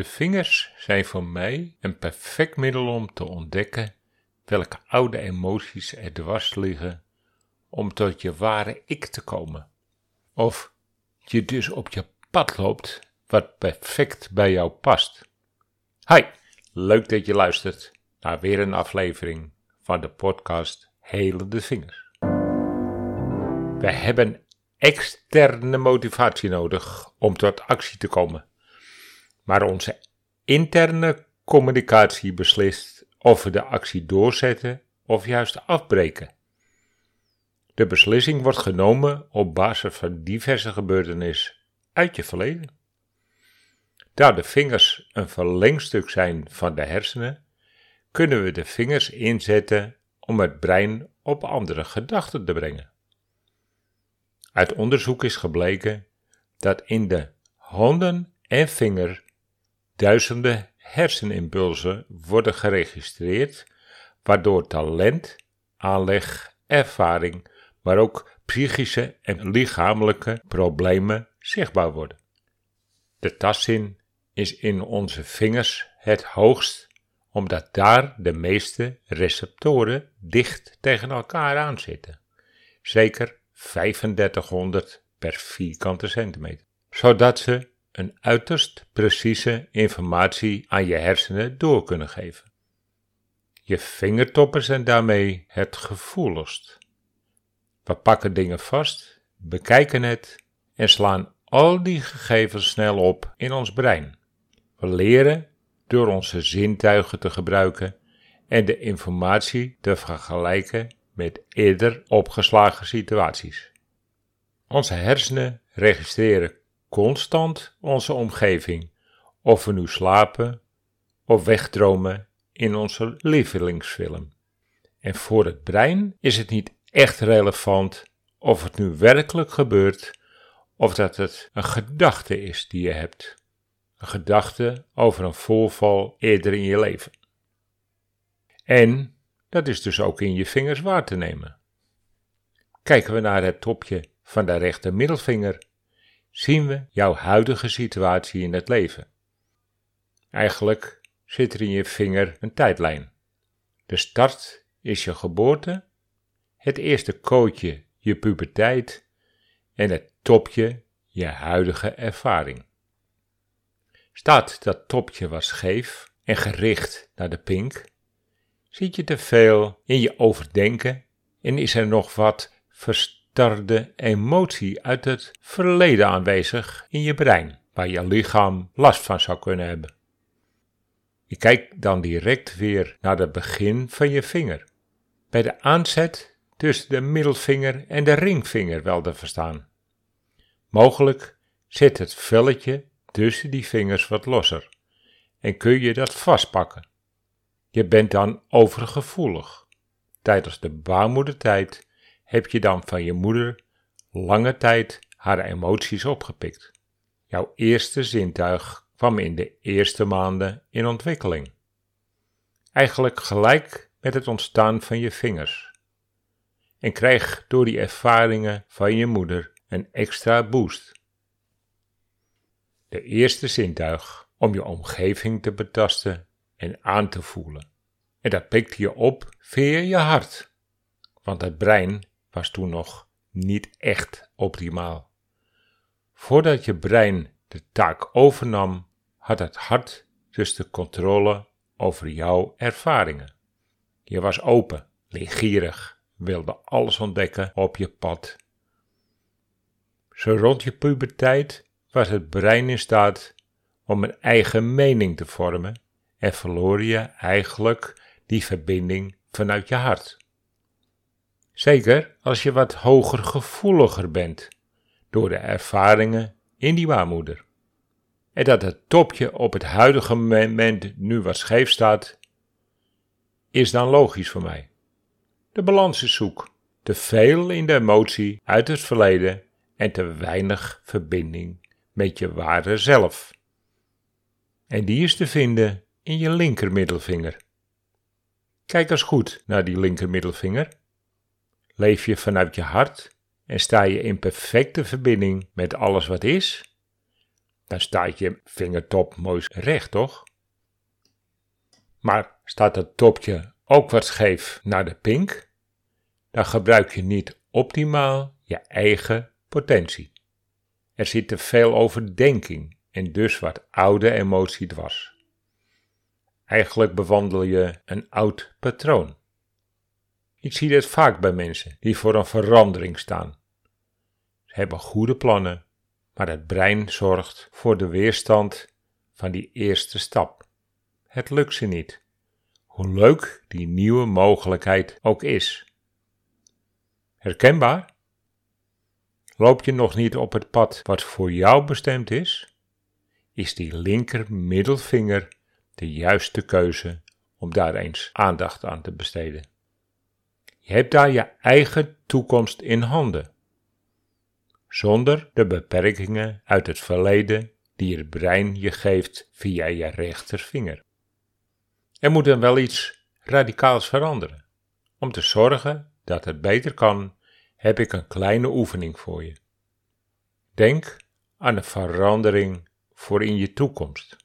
De vingers zijn voor mij een perfect middel om te ontdekken welke oude emoties er dwars liggen om tot je ware ik te komen. Of je dus op je pad loopt wat perfect bij jou past. Hi, leuk dat je luistert naar weer een aflevering van de podcast Hele de Vingers. We hebben externe motivatie nodig om tot actie te komen. Maar onze interne communicatie beslist of we de actie doorzetten of juist afbreken. De beslissing wordt genomen op basis van diverse gebeurtenissen uit je verleden. Daar de vingers een verlengstuk zijn van de hersenen, kunnen we de vingers inzetten om het brein op andere gedachten te brengen. Uit onderzoek is gebleken dat in de handen en vinger duizenden hersenimpulsen worden geregistreerd, waardoor talent, aanleg, ervaring, maar ook psychische en lichamelijke problemen zichtbaar worden. De tastzin is in onze vingers het hoogst, omdat daar de meeste receptoren dicht tegen elkaar aan zitten. Zeker 3500 per vierkante centimeter. Zodat ze een uiterst precieze informatie aan je hersenen door kunnen geven. Je vingertoppen zijn daarmee het gevoeligst. We pakken dingen vast, bekijken het en slaan al die gegevens snel op in ons brein. We leren door onze zintuigen te gebruiken en de informatie te vergelijken met eerder opgeslagen situaties. Onze hersenen registreren constant onze omgeving, of we nu slapen of wegdromen in onze lievelingsfilm. En voor het brein is het niet echt relevant of het nu werkelijk gebeurt of dat het een gedachte is die je hebt. Een gedachte over een voorval eerder in je leven. En dat is dus ook in je vingers waar te nemen. Kijken we naar het topje van de rechter middelvinger, zien we jouw huidige situatie in het leven. Eigenlijk zit er in je vinger een tijdlijn. De start is je geboorte, het eerste kootje je puberteit en het topje je huidige ervaring. Staat dat topje was scheef en gericht naar de pink, Zit je te veel in je overdenken en is er nog wat verstarde emotie uit het verleden aanwezig in je brein, waar je lichaam last van zou kunnen hebben? Je kijkt dan direct weer naar het begin van je vinger. Bij de aanzet tussen de middelvinger en de ringvinger wel te verstaan. Mogelijk zit het velletje tussen die vingers wat losser en kun je dat vastpakken. Je bent dan overgevoelig. Tijdens de baarmoedertijd heb je dan van je moeder lange tijd haar emoties opgepikt. Jouw eerste zintuig kwam in de eerste maanden in ontwikkeling. Eigenlijk gelijk met het ontstaan van je vingers. En krijg door die ervaringen van je moeder een extra boost. De eerste zintuig om je omgeving te betasten en aan te voelen. En dat pikt je op via je hart. Want het brein was toen nog niet echt optimaal. Voordat je brein de taak overnam, had het hart dus de controle over jouw ervaringen. Je was open, leergierig, wilde alles ontdekken op je pad. Zo rond je puberteit was het brein in staat om een eigen mening te vormen en verloor je eigenlijk die verbinding vanuit je hart. Zeker als je wat hoger gevoeliger bent door de ervaringen in die waarmoeder. En dat het topje op het huidige moment nu wat scheef staat, is dan logisch voor mij. De balans is zoek. Te veel in de emotie uit het verleden en te weinig verbinding met je ware zelf. En die is te vinden in je linkermiddelvinger. Kijk eens goed naar die linkermiddelvinger. Leef je vanuit je hart en sta je in perfecte verbinding met alles wat is? Dan staat je vingertop mooi recht, toch? Maar staat het topje ook wat scheef naar de pink, dan gebruik je niet optimaal je eigen potentie. Er zit te veel overdenking en dus wat oude emotie dwars. Eigenlijk bewandel je een oud patroon. Ik zie dit vaak bij mensen die voor een verandering staan. Ze hebben goede plannen, maar het brein zorgt voor de weerstand van die eerste stap. Het lukt ze niet, hoe leuk die nieuwe mogelijkheid ook is. Herkenbaar? Loop je nog niet op het pad wat voor jou bestemd is? Is die linker middelvinger de juiste keuze om daar eens aandacht aan te besteden? Je hebt daar je eigen toekomst in handen. Zonder de beperkingen uit het verleden die het brein je geeft via je rechtervinger. Er moet dan wel iets radicaals veranderen. Om te zorgen dat het beter kan, heb ik een kleine oefening voor je. Denk aan een verandering voor in je toekomst.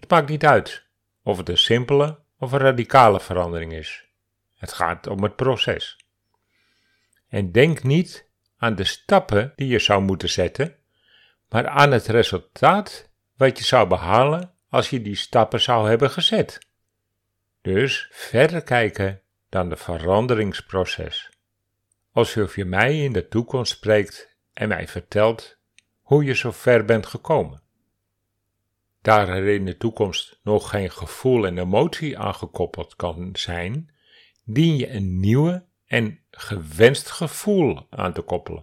Het maakt niet uit of het een simpele of een radicale verandering is. Het gaat om het proces. En denk niet aan de stappen die je zou moeten zetten, maar aan het resultaat wat je zou behalen als je die stappen zou hebben gezet. Dus verder kijken dan de veranderingsproces. Alsof je mij in de toekomst spreekt en mij vertelt hoe je zo ver bent gekomen. Daar er in de toekomst nog geen gevoel en emotie aangekoppeld kan zijn, dien je een nieuwe en gewenst gevoel aan te koppelen.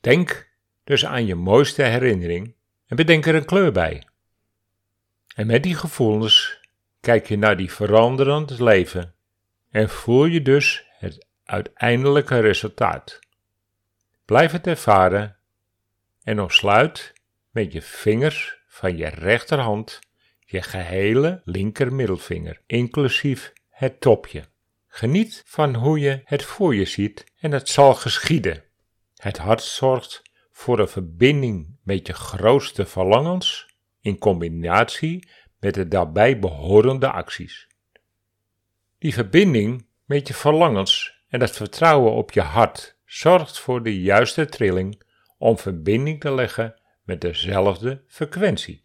Denk dus aan je mooiste herinnering en bedenk er een kleur bij. En met die gevoelens kijk je naar die veranderend leven en voel je dus het uiteindelijke resultaat. Blijf het ervaren en ontsluit met je vingers van je rechterhand je gehele linkermiddelvinger, inclusief het topje. Geniet van hoe je het voor je ziet en het zal geschieden. Het hart zorgt voor een verbinding met je grootste verlangens in combinatie met de daarbij behorende acties. Die verbinding met je verlangens en het vertrouwen op je hart zorgt voor de juiste trilling om verbinding te leggen met dezelfde frequentie.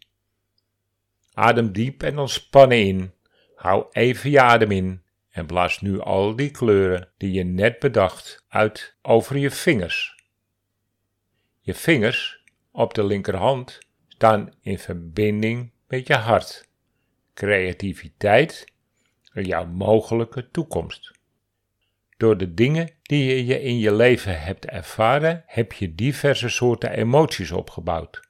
Adem diep en ontspannen in. Hou even je adem in en blaas nu al die kleuren die je net bedacht uit over je vingers. Je vingers op de linkerhand staan in verbinding met je hart, creativiteit en jouw mogelijke toekomst. Door de dingen die je in je leven hebt ervaren, heb je diverse soorten emoties opgebouwd.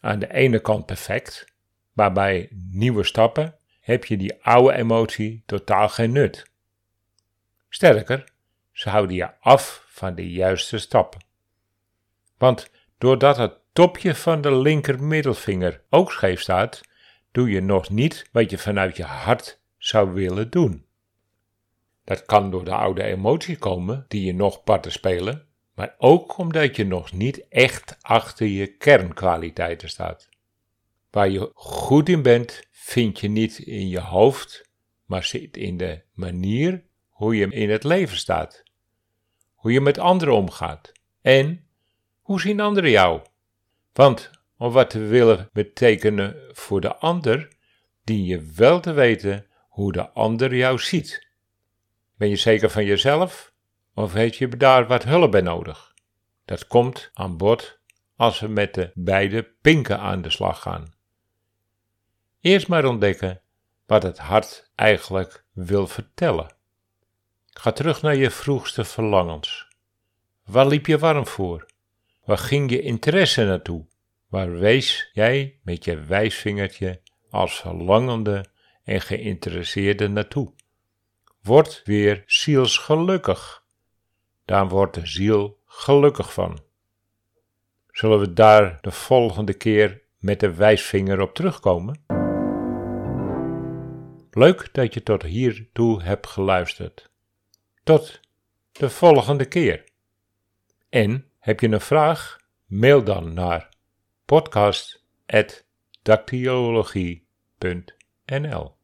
Aan de ene kant perfect, maar bij nieuwe stappen heb je die oude emotie totaal geen nut. Sterker, ze houden je af van de juiste stappen. Want doordat het topje van de linker middelvinger ook scheef staat, doe je nog niet wat je vanuit je hart zou willen doen. Dat kan door de oude emotie komen die je nog parten spelen, maar ook omdat je nog niet echt achter je kernkwaliteiten staat. Waar je goed in bent, vind je niet in je hoofd, maar zit in de manier hoe je in het leven staat, hoe je met anderen omgaat en hoe zien anderen jou. Want om wat te willen betekenen voor de ander, dien je wel te weten hoe de ander jou ziet. Ben je zeker van jezelf of heb je daar wat hulp bij nodig? Dat komt aan bod als we met de beide pinken aan de slag gaan. Eerst maar ontdekken wat het hart eigenlijk wil vertellen. Ga terug naar je vroegste verlangens. Waar liep je warm voor? Waar ging je interesse naartoe? Waar wees jij met je wijsvingertje als verlangende en geïnteresseerde naartoe? Word weer zielsgelukkig. Daar wordt de ziel gelukkig van. Zullen we daar de volgende keer met de wijsvinger op terugkomen? Leuk dat je tot hiertoe hebt geluisterd. Tot de volgende keer. En heb je een vraag? Mail dan naar podcast.dactyologie.nl